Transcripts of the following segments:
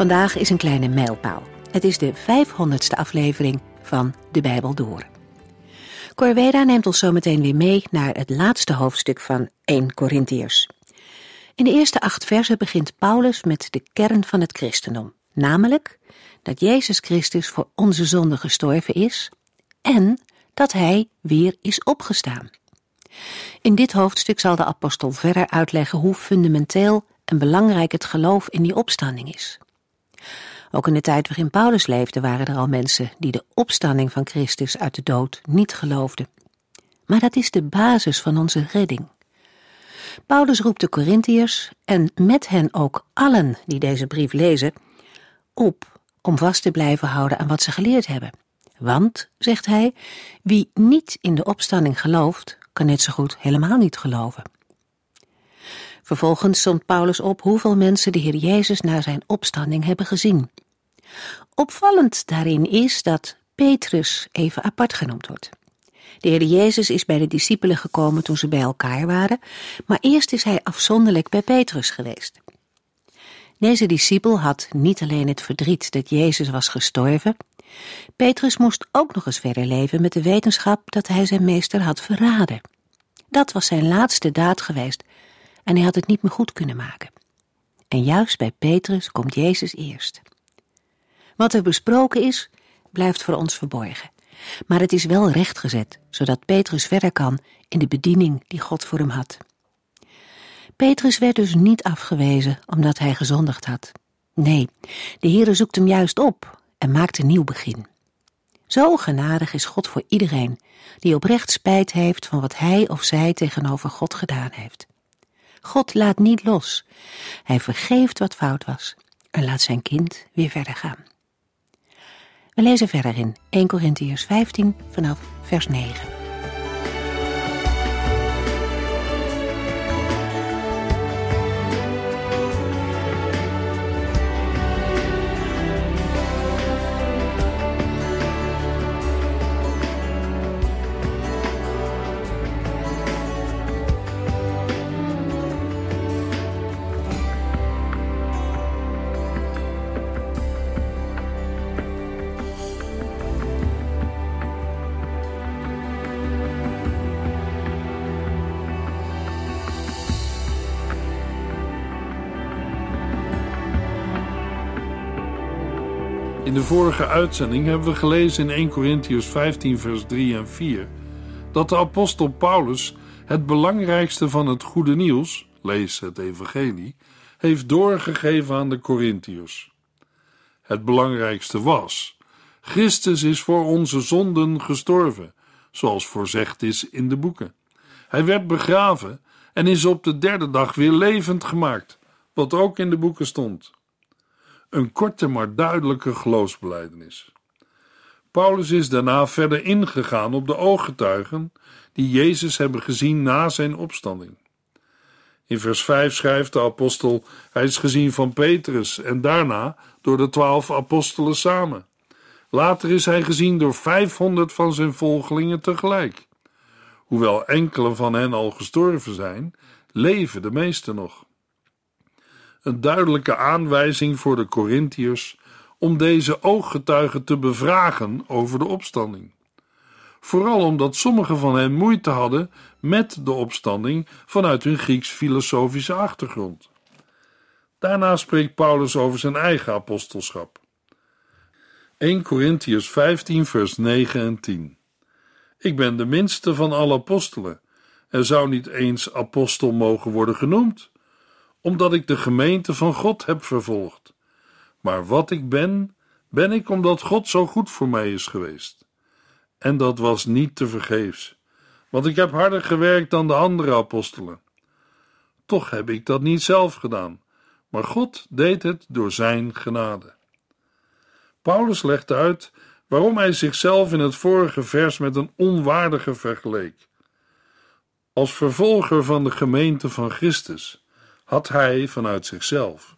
Vandaag is een kleine mijlpaal. Het is de 500ste aflevering van De Bijbel Door. Corveda neemt ons zometeen weer mee naar het laatste hoofdstuk van 1 Corinthiërs. In de eerste acht versen begint Paulus met de kern van het christendom, namelijk dat Jezus Christus voor onze zonde gestorven is en dat hij weer is opgestaan. In dit hoofdstuk zal de apostel verder uitleggen hoe fundamenteel en belangrijk het geloof in die opstanding is. Ook in de tijd waarin Paulus leefde waren er al mensen die de opstanding van Christus uit de dood niet geloofden. Maar dat is de basis van onze redding. Paulus roept de Corinthiërs en met hen ook allen die deze brief lezen op om vast te blijven houden aan wat ze geleerd hebben. Want, zegt hij, wie niet in de opstanding gelooft, kan net zo goed helemaal niet geloven. Vervolgens somt Paulus op hoeveel mensen de Heer Jezus na zijn opstanding hebben gezien. Opvallend daarin is dat Petrus even apart genoemd wordt. De Heer Jezus is bij de discipelen gekomen toen ze bij elkaar waren, maar eerst is hij afzonderlijk bij Petrus geweest. Deze discipel had niet alleen het verdriet dat Jezus was gestorven, Petrus moest ook nog eens verder leven met de wetenschap dat hij zijn meester had verraden. Dat was zijn laatste daad geweest en hij had het niet meer goed kunnen maken. En juist bij Petrus komt Jezus eerst. Wat er besproken is, blijft voor ons verborgen. Maar het is wel rechtgezet, zodat Petrus verder kan in de bediening die God voor hem had. Petrus werd dus niet afgewezen omdat hij gezondigd had. Nee, de Heere zoekt hem juist op en maakt een nieuw begin. Zo genadig is God voor iedereen die oprecht spijt heeft van wat hij of zij tegenover God gedaan heeft. God laat niet los. Hij vergeeft wat fout was en laat zijn kind weer verder gaan. We lezen verder in 1 Corinthiërs 15 vanaf vers 9. Vorige uitzending hebben we gelezen in 1 Corinthians 15, vers 3 en 4 dat de apostel Paulus het belangrijkste van het goede nieuws, lees het evangelie, heeft doorgegeven aan de Corinthiërs. Het belangrijkste was: Christus is voor onze zonden gestorven, zoals voorzegd is in de boeken. Hij werd begraven en is op de derde dag weer levend gemaakt, wat ook in de boeken stond. Een korte maar duidelijke geloofsbeleidenis. Paulus is daarna verder ingegaan op de ooggetuigen die Jezus hebben gezien na zijn opstanding. In vers 5 schrijft de apostel: Hij is gezien van Petrus en daarna door de twaalf apostelen samen. Later is hij gezien door 500 van zijn volgelingen tegelijk. Hoewel enkele van hen al gestorven zijn, leven de meeste nog een duidelijke aanwijzing voor de Corinthiërs om deze ooggetuigen te bevragen over de opstanding. Vooral omdat sommigen van hen moeite hadden met de opstanding vanuit hun Grieks-filosofische achtergrond. Daarna spreekt Paulus over zijn eigen apostelschap. 1 Corinthians 15, vers 9 en 10. Ik ben de minste van alle apostelen. Er zou niet eens apostel mogen worden genoemd, omdat ik de gemeente van God heb vervolgd. Maar wat ik ben, ben ik omdat God zo goed voor mij is geweest. En dat was niet te vergeefs, want ik heb harder gewerkt dan de andere apostelen. Toch heb ik dat niet zelf gedaan, maar God deed het door Zijn genade. Paulus legt uit waarom hij zichzelf in het vorige vers met een onwaardige vergeleek. Als vervolger van de gemeente van Christus had hij vanuit zichzelf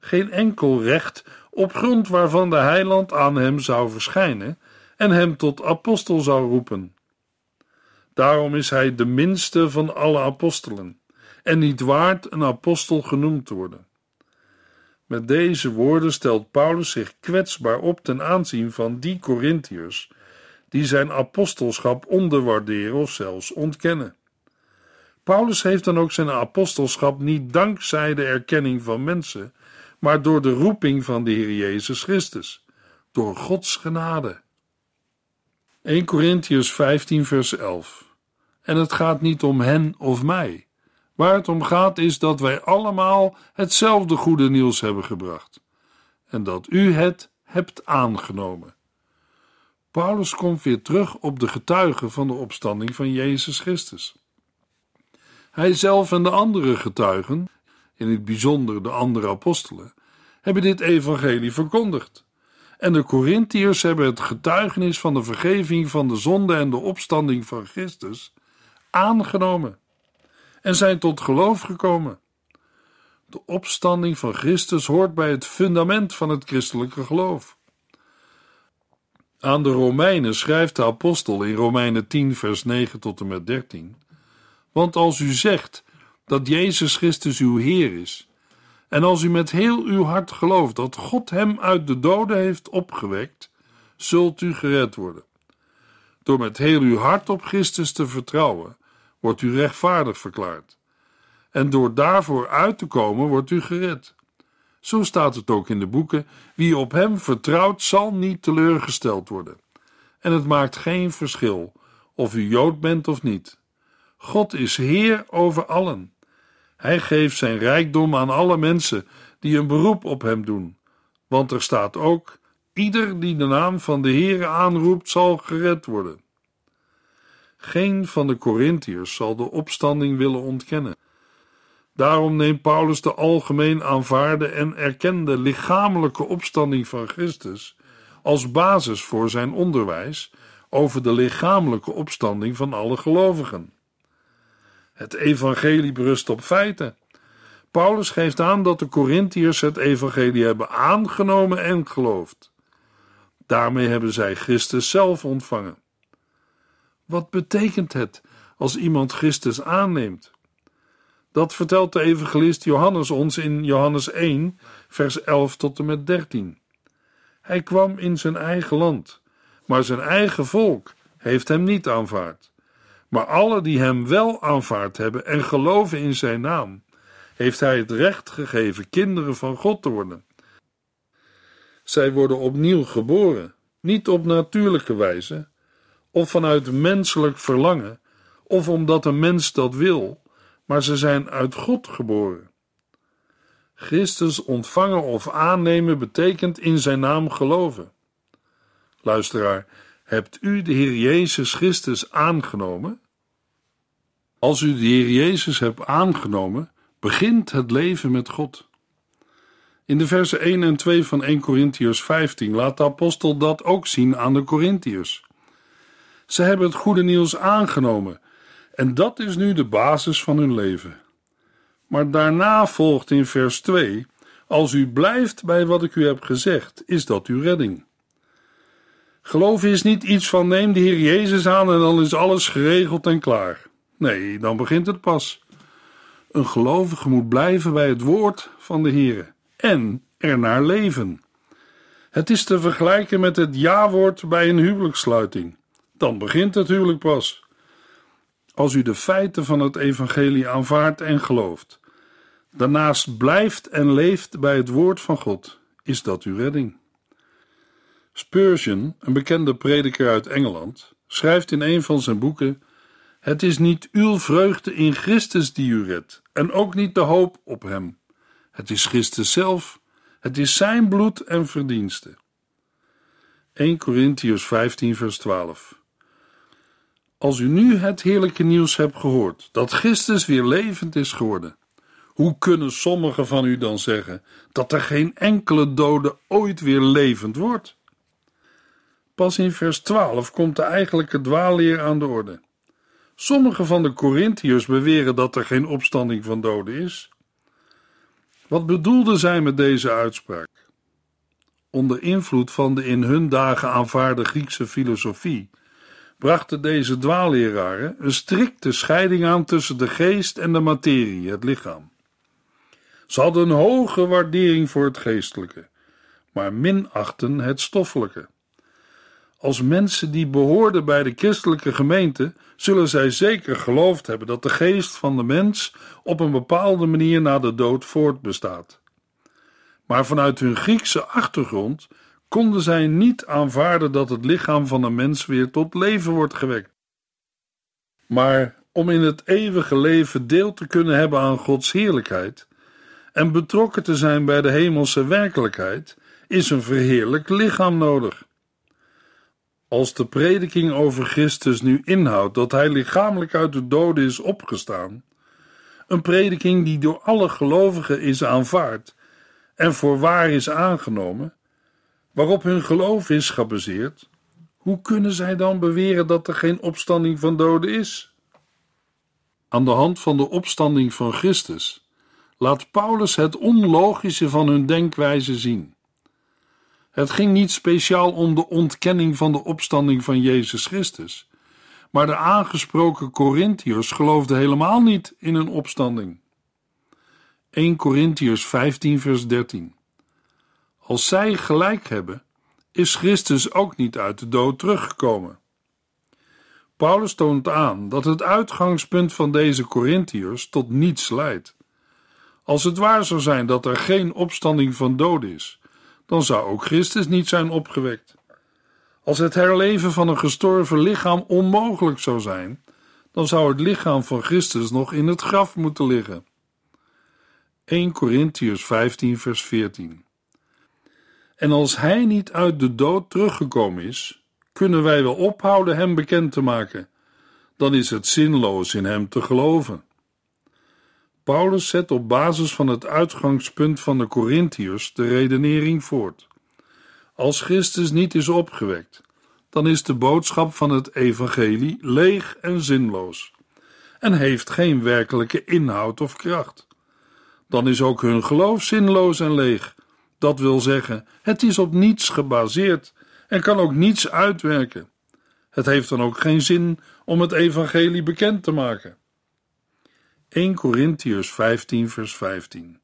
geen enkel recht op grond waarvan de heiland aan hem zou verschijnen en hem tot apostel zou roepen. Daarom is hij de minste van alle apostelen en niet waard een apostel genoemd te worden. Met deze woorden stelt Paulus zich kwetsbaar op ten aanzien van die Corinthiërs die zijn apostelschap onderwaarderen of zelfs ontkennen. Paulus heeft dan ook zijn apostelschap niet dankzij de erkenning van mensen, maar door de roeping van de Heer Jezus Christus, door Gods genade. 1 Corinthians 15 vers 11 En het gaat niet om hen of mij. Waar het om gaat is dat wij allemaal hetzelfde goede nieuws hebben gebracht en dat u het hebt aangenomen. Paulus komt weer terug op de getuigen van de opstanding van Jezus Christus. Hij zelf en de andere getuigen, in het bijzonder de andere apostelen, hebben dit evangelie verkondigd. En de Corinthiërs hebben het getuigenis van de vergeving van de zonde en de opstanding van Christus aangenomen en zijn tot geloof gekomen. De opstanding van Christus hoort bij het fundament van het christelijke geloof. Aan de Romeinen schrijft de apostel in Romeinen 10, vers 9 tot en met 13: Want als u zegt dat Jezus Christus uw Heer is, en als u met heel uw hart gelooft dat God hem uit de doden heeft opgewekt, zult u gered worden. Door met heel uw hart op Christus te vertrouwen, wordt u rechtvaardig verklaard. En door daarvoor uit te komen, wordt u gered. Zo staat het ook in de boeken: wie op hem vertrouwt, zal niet teleurgesteld worden. En het maakt geen verschil of u Jood bent of niet. God is Heer over allen. Hij geeft zijn rijkdom aan alle mensen die een beroep op hem doen. Want er staat ook: ieder die de naam van de Heer aanroept, zal gered worden. Geen van de Corinthiërs zal de opstanding willen ontkennen. Daarom neemt Paulus de algemeen aanvaarde en erkende lichamelijke opstanding van Christus als basis voor zijn onderwijs over de lichamelijke opstanding van alle gelovigen. Het evangelie berust op feiten. Paulus geeft aan dat de Corinthiërs het evangelie hebben aangenomen en geloofd. Daarmee hebben zij Christus zelf ontvangen. Wat betekent het als iemand Christus aanneemt? Dat vertelt de evangelist Johannes ons in Johannes 1, vers 11 tot en met 13. Hij kwam in zijn eigen land, maar zijn eigen volk heeft hem niet aanvaard. Maar alle die hem wel aanvaard hebben en geloven in zijn naam, heeft hij het recht gegeven kinderen van God te worden. Zij worden opnieuw geboren, niet op natuurlijke wijze, of vanuit menselijk verlangen, of omdat een mens dat wil, maar ze zijn uit God geboren. Christus ontvangen of aannemen betekent in zijn naam geloven. Luisteraar, hebt u de Heer Jezus Christus aangenomen? Als u de Heer Jezus hebt aangenomen, begint het leven met God. In de versen 1 en 2 van 1 Corinthiërs 15 laat de apostel dat ook zien aan de Corinthiërs. Ze hebben het goede nieuws aangenomen en dat is nu de basis van hun leven. Maar daarna volgt in vers 2: Als u blijft bij wat ik u heb gezegd, is dat uw redding. Geloof is niet iets van neem de Heer Jezus aan en dan is alles geregeld en klaar. Nee, dan begint het pas. Een gelovige moet blijven bij het woord van de Heer en ernaar leven. Het is te vergelijken met het ja-woord bij een huwelijkssluiting. Dan begint het huwelijk pas. Als u de feiten van het evangelie aanvaardt en gelooft, daarnaast blijft en leeft bij het woord van God, is dat uw redding. Spurgeon, een bekende prediker uit Engeland, schrijft in een van zijn boeken: Het is niet uw vreugde in Christus die u redt, en ook niet de hoop op Hem. Het is Christus zelf, het is Zijn bloed en verdienste. 1 Corinthians 15, vers 12. Als u nu het heerlijke nieuws hebt gehoord dat Christus weer levend is geworden, hoe kunnen sommigen van u dan zeggen dat er geen enkele dode ooit weer levend wordt? Pas in vers 12 komt de eigenlijke dwaalleer aan de orde. Sommige van de Corinthiërs beweren dat er geen opstanding van doden is. Wat bedoelden zij met deze uitspraak? Onder invloed van de in hun dagen aanvaarde Griekse filosofie brachten deze dwaalleraren een strikte scheiding aan tussen de geest en de materie, het lichaam. Ze hadden een hoge waardering voor het geestelijke, maar minachten het stoffelijke. Als mensen die behoorden bij de christelijke gemeente, zullen zij zeker geloofd hebben dat de geest van de mens op een bepaalde manier na de dood voortbestaat. Maar vanuit hun Griekse achtergrond konden zij niet aanvaarden dat het lichaam van een mens weer tot leven wordt gewekt. Maar om in het eeuwige leven deel te kunnen hebben aan Gods heerlijkheid en betrokken te zijn bij de hemelse werkelijkheid, is een verheerlijk lichaam nodig. Als de prediking over Christus nu inhoudt dat hij lichamelijk uit de doden is opgestaan, een prediking die door alle gelovigen is aanvaard en voor waar is aangenomen, waarop hun geloof is gebaseerd, hoe kunnen zij dan beweren dat er geen opstanding van doden is? Aan de hand van de opstanding van Christus laat Paulus het onlogische van hun denkwijze zien. Het ging niet speciaal om de ontkenning van de opstanding van Jezus Christus, maar de aangesproken Corinthiërs geloofden helemaal niet in een opstanding. 1 Corinthiërs 15 vers 13 Als zij gelijk hebben, is Christus ook niet uit de dood teruggekomen. Paulus toont aan dat het uitgangspunt van deze Corinthiërs tot niets leidt. Als het waar zou zijn dat er geen opstanding van doden is, dan zou ook Christus niet zijn opgewekt. Als het herleven van een gestorven lichaam onmogelijk zou zijn, dan zou het lichaam van Christus nog in het graf moeten liggen. 1 Corinthians 15, vers 14. En als hij niet uit de dood teruggekomen is, kunnen wij wel ophouden hem bekend te maken. Dan is het zinloos in hem te geloven. Paulus zet op basis van het uitgangspunt van de Corinthiërs de redenering voort. Als Christus niet is opgewekt, dan is de boodschap van het evangelie leeg en zinloos en heeft geen werkelijke inhoud of kracht. Dan is ook hun geloof zinloos en leeg. Dat wil zeggen, het is op niets gebaseerd en kan ook niets uitwerken. Het heeft dan ook geen zin om het evangelie bekend te maken. 1 Corinthiërs 15, vers 15.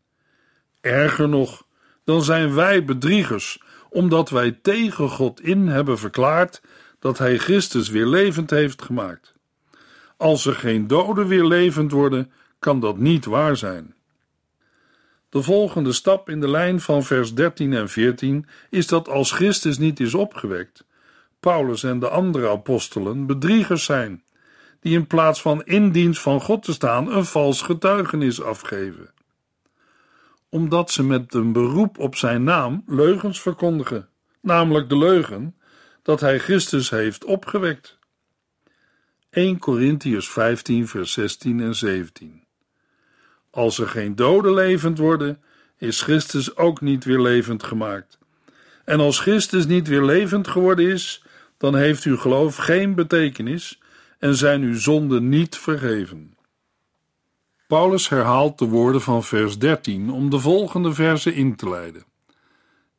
Erger nog, dan zijn wij bedriegers, omdat wij tegen God in hebben verklaard dat Hij Christus weer levend heeft gemaakt. Als er geen doden weer levend worden, kan dat niet waar zijn. De volgende stap in de lijn van vers 13 en 14 is dat als Christus niet is opgewekt, Paulus en de andere apostelen bedriegers zijn die in plaats van in dienst van God te staan een vals getuigenis afgeven. Omdat ze met een beroep op zijn naam leugens verkondigen, namelijk de leugen dat hij Christus heeft opgewekt. 1 Corinthians 15 vers 16 en 17 Als er geen doden levend worden, is Christus ook niet weer levend gemaakt. En als Christus niet weer levend geworden is, dan heeft uw geloof geen betekenis en zijn uw zonden niet vergeven. Paulus herhaalt de woorden van vers 13 om de volgende verse in te leiden.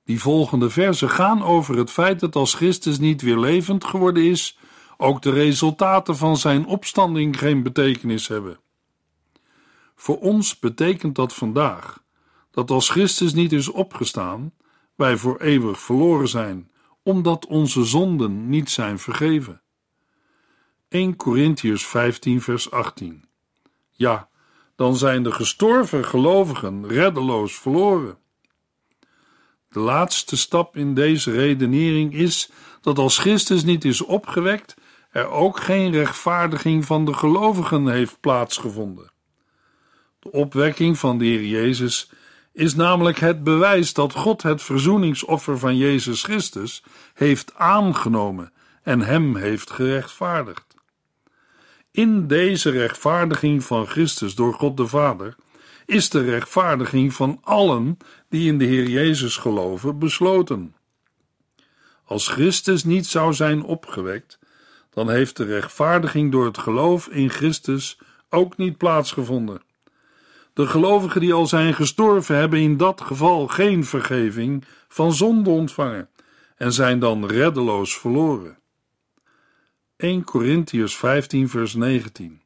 Die volgende versen gaan over het feit dat als Christus niet weer levend geworden is, ook de resultaten van zijn opstanding geen betekenis hebben. Voor ons betekent dat vandaag dat als Christus niet is opgestaan, wij voor eeuwig verloren zijn, omdat onze zonden niet zijn vergeven. 1 Corinthians 15, vers 18. Ja, dan zijn de gestorven gelovigen reddeloos verloren. De laatste stap in deze redenering is dat als Christus niet is opgewekt, er ook geen rechtvaardiging van de gelovigen heeft plaatsgevonden. De opwekking van de Heer Jezus is namelijk het bewijs dat God het verzoeningsoffer van Jezus Christus heeft aangenomen en hem heeft gerechtvaardigd. In deze rechtvaardiging van Christus door God de Vader is de rechtvaardiging van allen die in de Heer Jezus geloven besloten. Als Christus niet zou zijn opgewekt, dan heeft de rechtvaardiging door het geloof in Christus ook niet plaatsgevonden. De gelovigen die al zijn gestorven hebben in dat geval geen vergeving van zonde ontvangen en zijn dan reddeloos verloren. 1 Corinthians 15 vers 19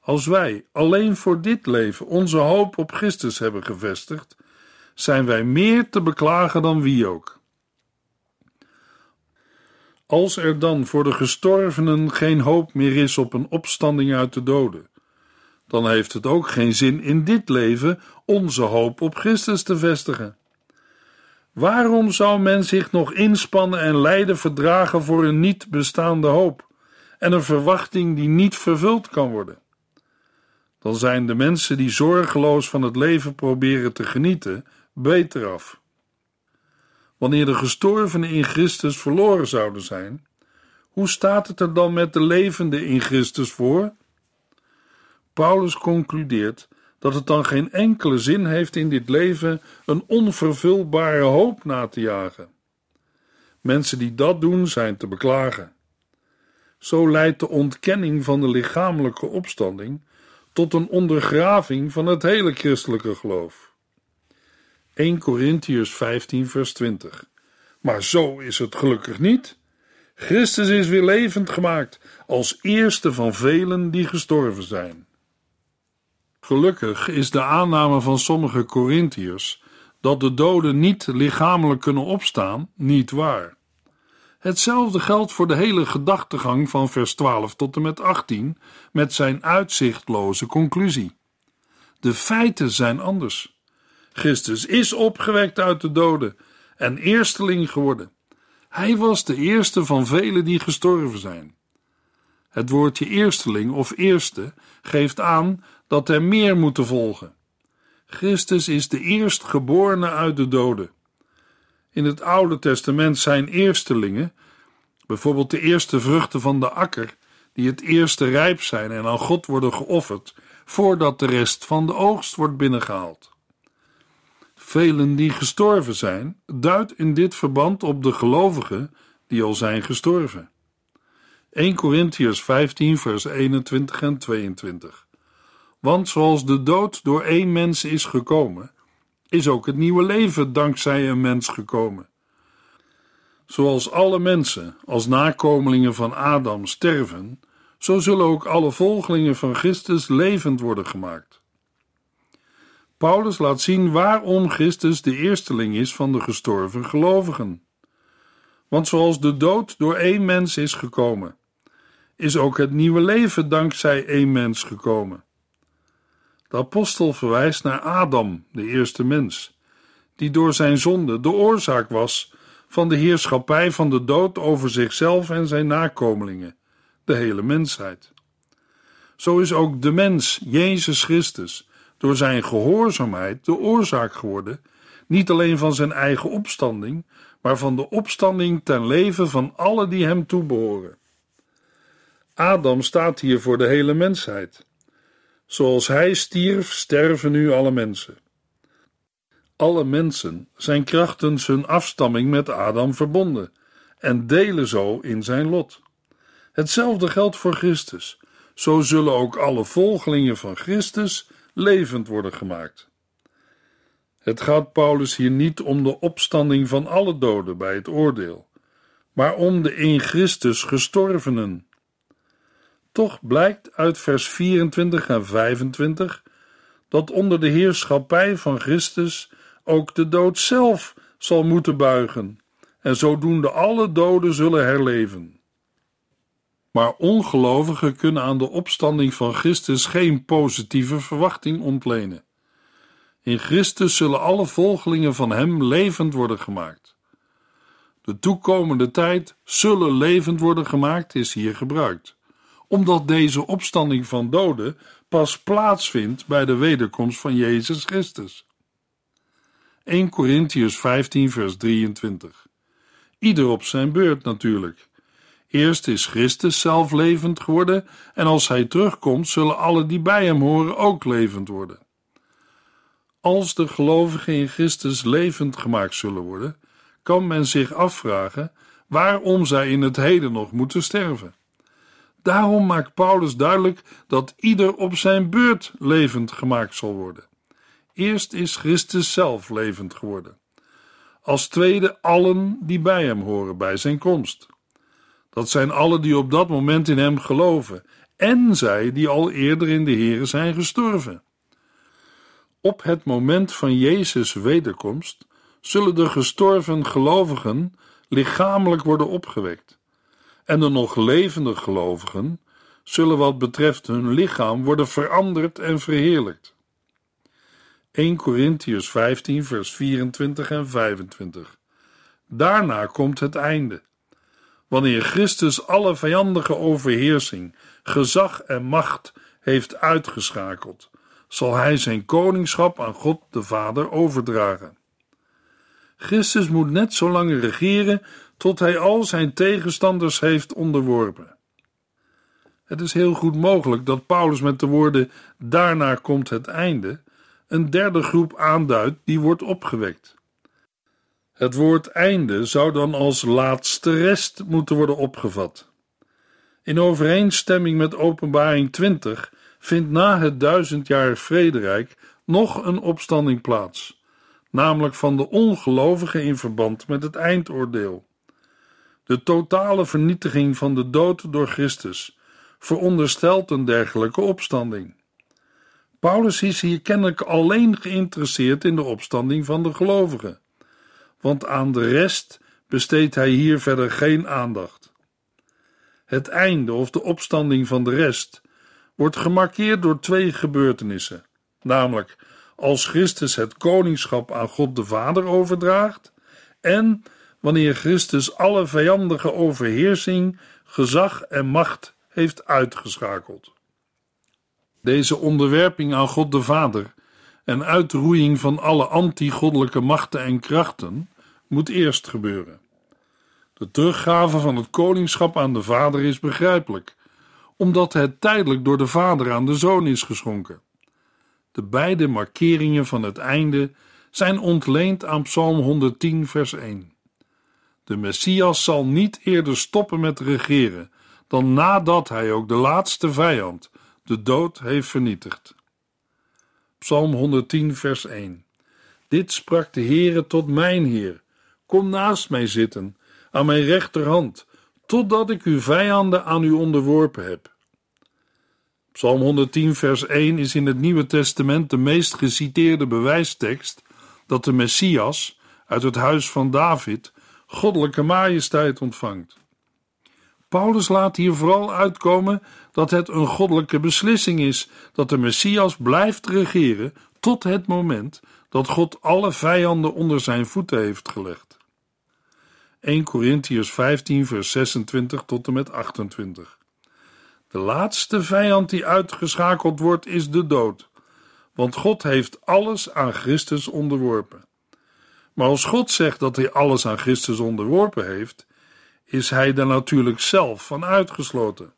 Als wij alleen voor dit leven onze hoop op Christus hebben gevestigd, zijn wij meer te beklagen dan wie ook. Als er dan voor de gestorvenen geen hoop meer is op een opstanding uit de doden, dan heeft het ook geen zin in dit leven onze hoop op Christus te vestigen. Waarom zou men zich nog inspannen en lijden verdragen voor een niet bestaande hoop en een verwachting die niet vervuld kan worden? Dan zijn de mensen die zorgeloos van het leven proberen te genieten beter af. Wanneer de gestorvenen in Christus verloren zouden zijn, hoe staat het er dan met de levenden in Christus voor? Paulus concludeert dat het dan geen enkele zin heeft in dit leven een onvervulbare hoop na te jagen. Mensen die dat doen zijn te beklagen. Zo leidt de ontkenning van de lichamelijke opstanding tot een ondergraving van het hele christelijke geloof. 1 Corinthians 15 vers 20 Maar zo is het gelukkig niet. Christus is weer levend gemaakt als eerste van velen die gestorven zijn. Gelukkig is de aanname van sommige Corinthiërs dat de doden niet lichamelijk kunnen opstaan niet waar. Hetzelfde geldt voor de hele gedachtegang van vers 12 tot en met 18 met zijn uitzichtloze conclusie. De feiten zijn anders. Christus is opgewekt uit de doden en eersteling geworden. Hij was de eerste van velen die gestorven zijn. Het woordje eersteling of eerste geeft aan dat er meer moeten volgen. Christus is de eerstgeborene uit de doden. In het Oude Testament zijn eerstelingen, bijvoorbeeld de eerste vruchten van de akker, die het eerste rijp zijn en aan God worden geofferd, voordat de rest van de oogst wordt binnengehaald. Velen die gestorven zijn, duidt in dit verband op de gelovigen die al zijn gestorven. 1 Corinthians 15, vers 21 en 22. Want zoals de dood door één mens is gekomen, is ook het nieuwe leven dankzij een mens gekomen. Zoals alle mensen als nakomelingen van Adam sterven, zo zullen ook alle volgelingen van Christus levend worden gemaakt. Paulus laat zien waarom Christus de eersteling is van de gestorven gelovigen. Want zoals de dood door één mens is gekomen, is ook het nieuwe leven dankzij één mens gekomen. De apostel verwijst naar Adam, de eerste mens, die door zijn zonde de oorzaak was van de heerschappij van de dood over zichzelf en zijn nakomelingen, de hele mensheid. Zo is ook de mens, Jezus Christus, door zijn gehoorzaamheid de oorzaak geworden, niet alleen van zijn eigen opstanding, maar van de opstanding ten leven van alle die hem toebehoren. Adam staat hier voor de hele mensheid. Zoals hij stierf, sterven nu alle mensen. Alle mensen zijn krachtens hun afstamming met Adam verbonden en delen zo in zijn lot. Hetzelfde geldt voor Christus. Zo zullen ook alle volgelingen van Christus levend worden gemaakt. Het gaat Paulus hier niet om de opstanding van alle doden bij het oordeel, maar om de in Christus gestorvenen. Toch blijkt uit vers 24 en 25 dat onder de heerschappij van Christus ook de dood zelf zal moeten buigen, en zodoende alle doden zullen herleven. Maar ongelovigen kunnen aan de opstanding van Christus geen positieve verwachting ontlenen. In Christus zullen alle volgelingen van Hem levend worden gemaakt. De toekomende tijd zullen levend worden gemaakt is hier gebruikt omdat deze opstanding van doden pas plaatsvindt bij de wederkomst van Jezus Christus. 1 Corinthians 15, vers 23. Ieder op zijn beurt natuurlijk. Eerst is Christus zelf levend geworden, en als hij terugkomt, zullen alle die bij hem horen ook levend worden. Als de gelovigen in Christus levend gemaakt zullen worden, kan men zich afvragen waarom zij in het heden nog moeten sterven. Daarom maakt Paulus duidelijk dat ieder op zijn beurt levend gemaakt zal worden. Eerst is Christus zelf levend geworden. Als tweede allen die bij hem horen bij zijn komst. Dat zijn allen die op dat moment in hem geloven en zij die al eerder in de Here zijn gestorven. Op het moment van Jezus' wederkomst zullen de gestorven gelovigen lichamelijk worden opgewekt, en de nog levende gelovigen zullen wat betreft hun lichaam worden veranderd en verheerlijkt. 1 Corinthians 15, vers 24 en 25. Daarna komt het einde. Wanneer Christus alle vijandige overheersing, gezag en macht heeft uitgeschakeld, zal hij zijn koningschap aan God de Vader overdragen. Christus moet net zo lang regeren tot hij al zijn tegenstanders heeft onderworpen. Het is heel goed mogelijk dat Paulus met de woorden daarna komt het einde een derde groep aanduidt die wordt opgewekt. Het woord einde zou dan als laatste rest moeten worden opgevat. In overeenstemming met Openbaring 20 vindt na het duizendjarig vrederijk nog een opstanding plaats, namelijk van de ongelovigen in verband met het eindoordeel. De totale vernietiging van de dood door Christus veronderstelt een dergelijke opstanding. Paulus is hier kennelijk alleen geïnteresseerd in de opstanding van de gelovigen, want aan de rest besteedt hij hier verder geen aandacht. Het einde of de opstanding van de rest wordt gemarkeerd door twee gebeurtenissen, namelijk als Christus het koningschap aan God de Vader overdraagt en wanneer Christus alle vijandige overheersing, gezag en macht heeft uitgeschakeld. Deze onderwerping aan God de Vader en uitroeiing van alle anti-goddelijke machten en krachten moet eerst gebeuren. De teruggave van het koningschap aan de Vader is begrijpelijk, omdat het tijdelijk door de Vader aan de Zoon is geschonken. De beide markeringen van het einde zijn ontleend aan Psalm 110, vers 1. De Messias zal niet eerder stoppen met regeren dan nadat hij ook de laatste vijand, de dood heeft vernietigd. Psalm 110, vers 1. Dit sprak de Heere tot mijn Heer: Kom naast mij zitten, aan mijn rechterhand, totdat ik uw vijanden aan u onderworpen heb. Psalm 110, vers 1 is in het Nieuwe Testament de meest geciteerde bewijstekst dat de Messias uit het huis van David goddelijke majesteit ontvangt. Paulus laat hier vooral uitkomen dat het een goddelijke beslissing is dat de Messias blijft regeren tot het moment dat God alle vijanden onder zijn voeten heeft gelegd. 1 Corinthians 15 vers 26 tot en met 28. De laatste vijand die uitgeschakeld wordt is de dood, want God heeft alles aan Christus onderworpen. Maar als God zegt dat hij alles aan Christus onderworpen heeft, is hij daar natuurlijk zelf van uitgesloten.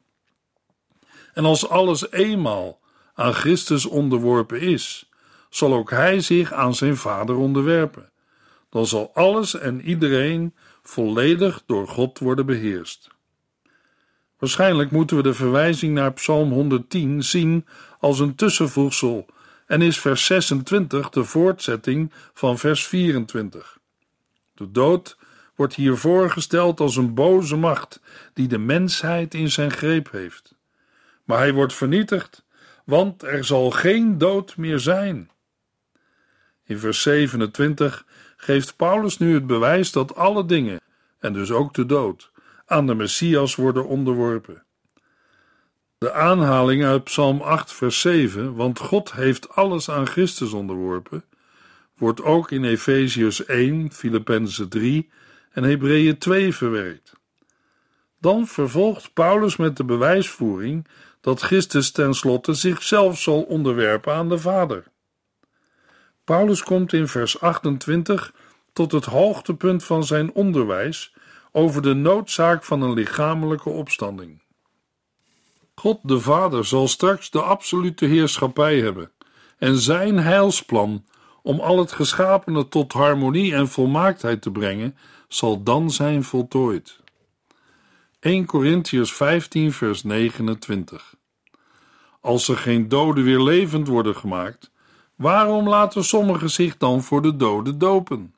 En als alles eenmaal aan Christus onderworpen is, zal ook hij zich aan zijn Vader onderwerpen. Dan zal alles en iedereen volledig door God worden beheerst. Waarschijnlijk moeten we de verwijzing naar Psalm 110 zien als een tussenvoegsel en is vers 26 de voortzetting van vers 24. De dood wordt hier voorgesteld als een boze macht die de mensheid in zijn greep heeft. Maar hij wordt vernietigd, want er zal geen dood meer zijn. In vers 27 geeft Paulus nu het bewijs dat alle dingen, en dus ook de dood, aan de Messias worden onderworpen. De aanhaling uit Psalm 8, vers 7, want God heeft alles aan Christus onderworpen, wordt ook in Efeziërs 1, Filippenzen 3 en Hebreeën 2 verwerkt. Dan vervolgt Paulus met de bewijsvoering dat Christus tenslotte zichzelf zal onderwerpen aan de Vader. Paulus komt in vers 28 tot het hoogtepunt van zijn onderwijs over de noodzaak van een lichamelijke opstanding. God de Vader zal straks de absolute heerschappij hebben en zijn heilsplan om al het geschapene tot harmonie en volmaaktheid te brengen, zal dan zijn voltooid. 1 Corinthians 15, vers 29. Als er geen doden weer levend worden gemaakt, waarom laten sommigen zich dan voor de doden dopen?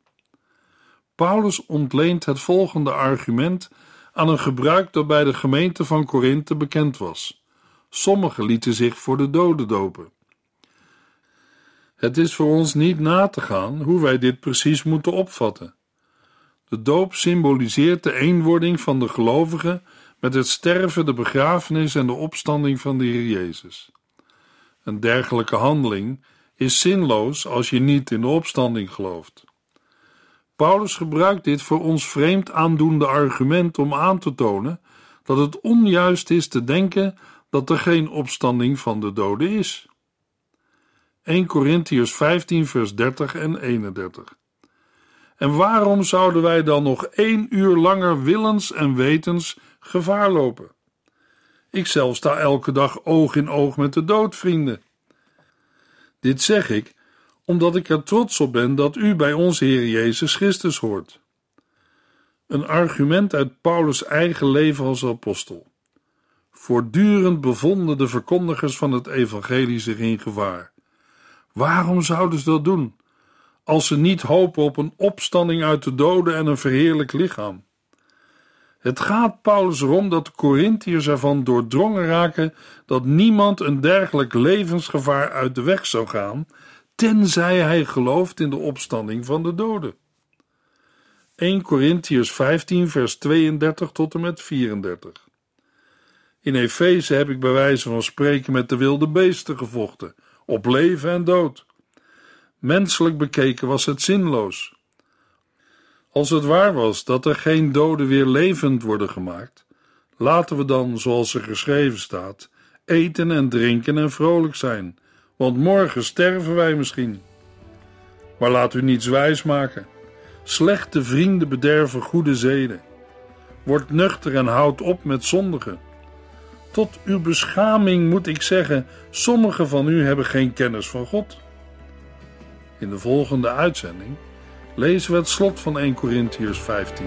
Paulus ontleent het volgende argument aan een gebruik dat bij de gemeente van Korinthe bekend was. Sommigen lieten zich voor de doden dopen. Het is voor ons niet na te gaan hoe wij dit precies moeten opvatten. De doop symboliseert de eenwording van de gelovigen met het sterven, de begrafenis en de opstanding van de Heer Jezus. Een dergelijke handeling is zinloos als je niet in de opstanding gelooft. Paulus gebruikt dit voor ons vreemd aandoende argument om aan te tonen dat het onjuist is te denken dat er geen opstanding van de doden is. 1 Corinthians 15, vers 30 en 31. En waarom zouden wij dan nog één uur langer willens en wetens gevaar lopen? Ik zelf sta elke dag oog in oog met de dood, vrienden. Dit zeg ik omdat ik er trots op ben dat u bij onze Heer Jezus Christus hoort. Een argument uit Paulus' eigen leven als apostel. Voortdurend bevonden de verkondigers van het evangelie zich in gevaar. Waarom zouden ze dat doen? Als ze niet hopen op een opstanding uit de doden en een verheerlijk lichaam. Het gaat Paulus erom dat de Corinthiërs ervan doordrongen raken dat niemand een dergelijk levensgevaar uit de weg zou gaan, tenzij hij gelooft in de opstanding van de doden. 1 Corinthiërs 15, vers 32 tot en met 34. In Efeze heb ik bij wijze van spreken met de wilde beesten gevochten, op leven en dood. Menselijk bekeken was het zinloos. Als het waar was dat er geen doden weer levend worden gemaakt, laten we dan, zoals er geschreven staat, eten en drinken en vrolijk zijn, want morgen sterven wij misschien. Maar laat u niets wijs maken. Slechte vrienden bederven goede zeden. Word nuchter en houd op met zondigen. Tot uw beschaming moet ik zeggen: sommigen van u hebben geen kennis van God. In de volgende uitzending lezen we het slot van 1 Corinthiërs 15.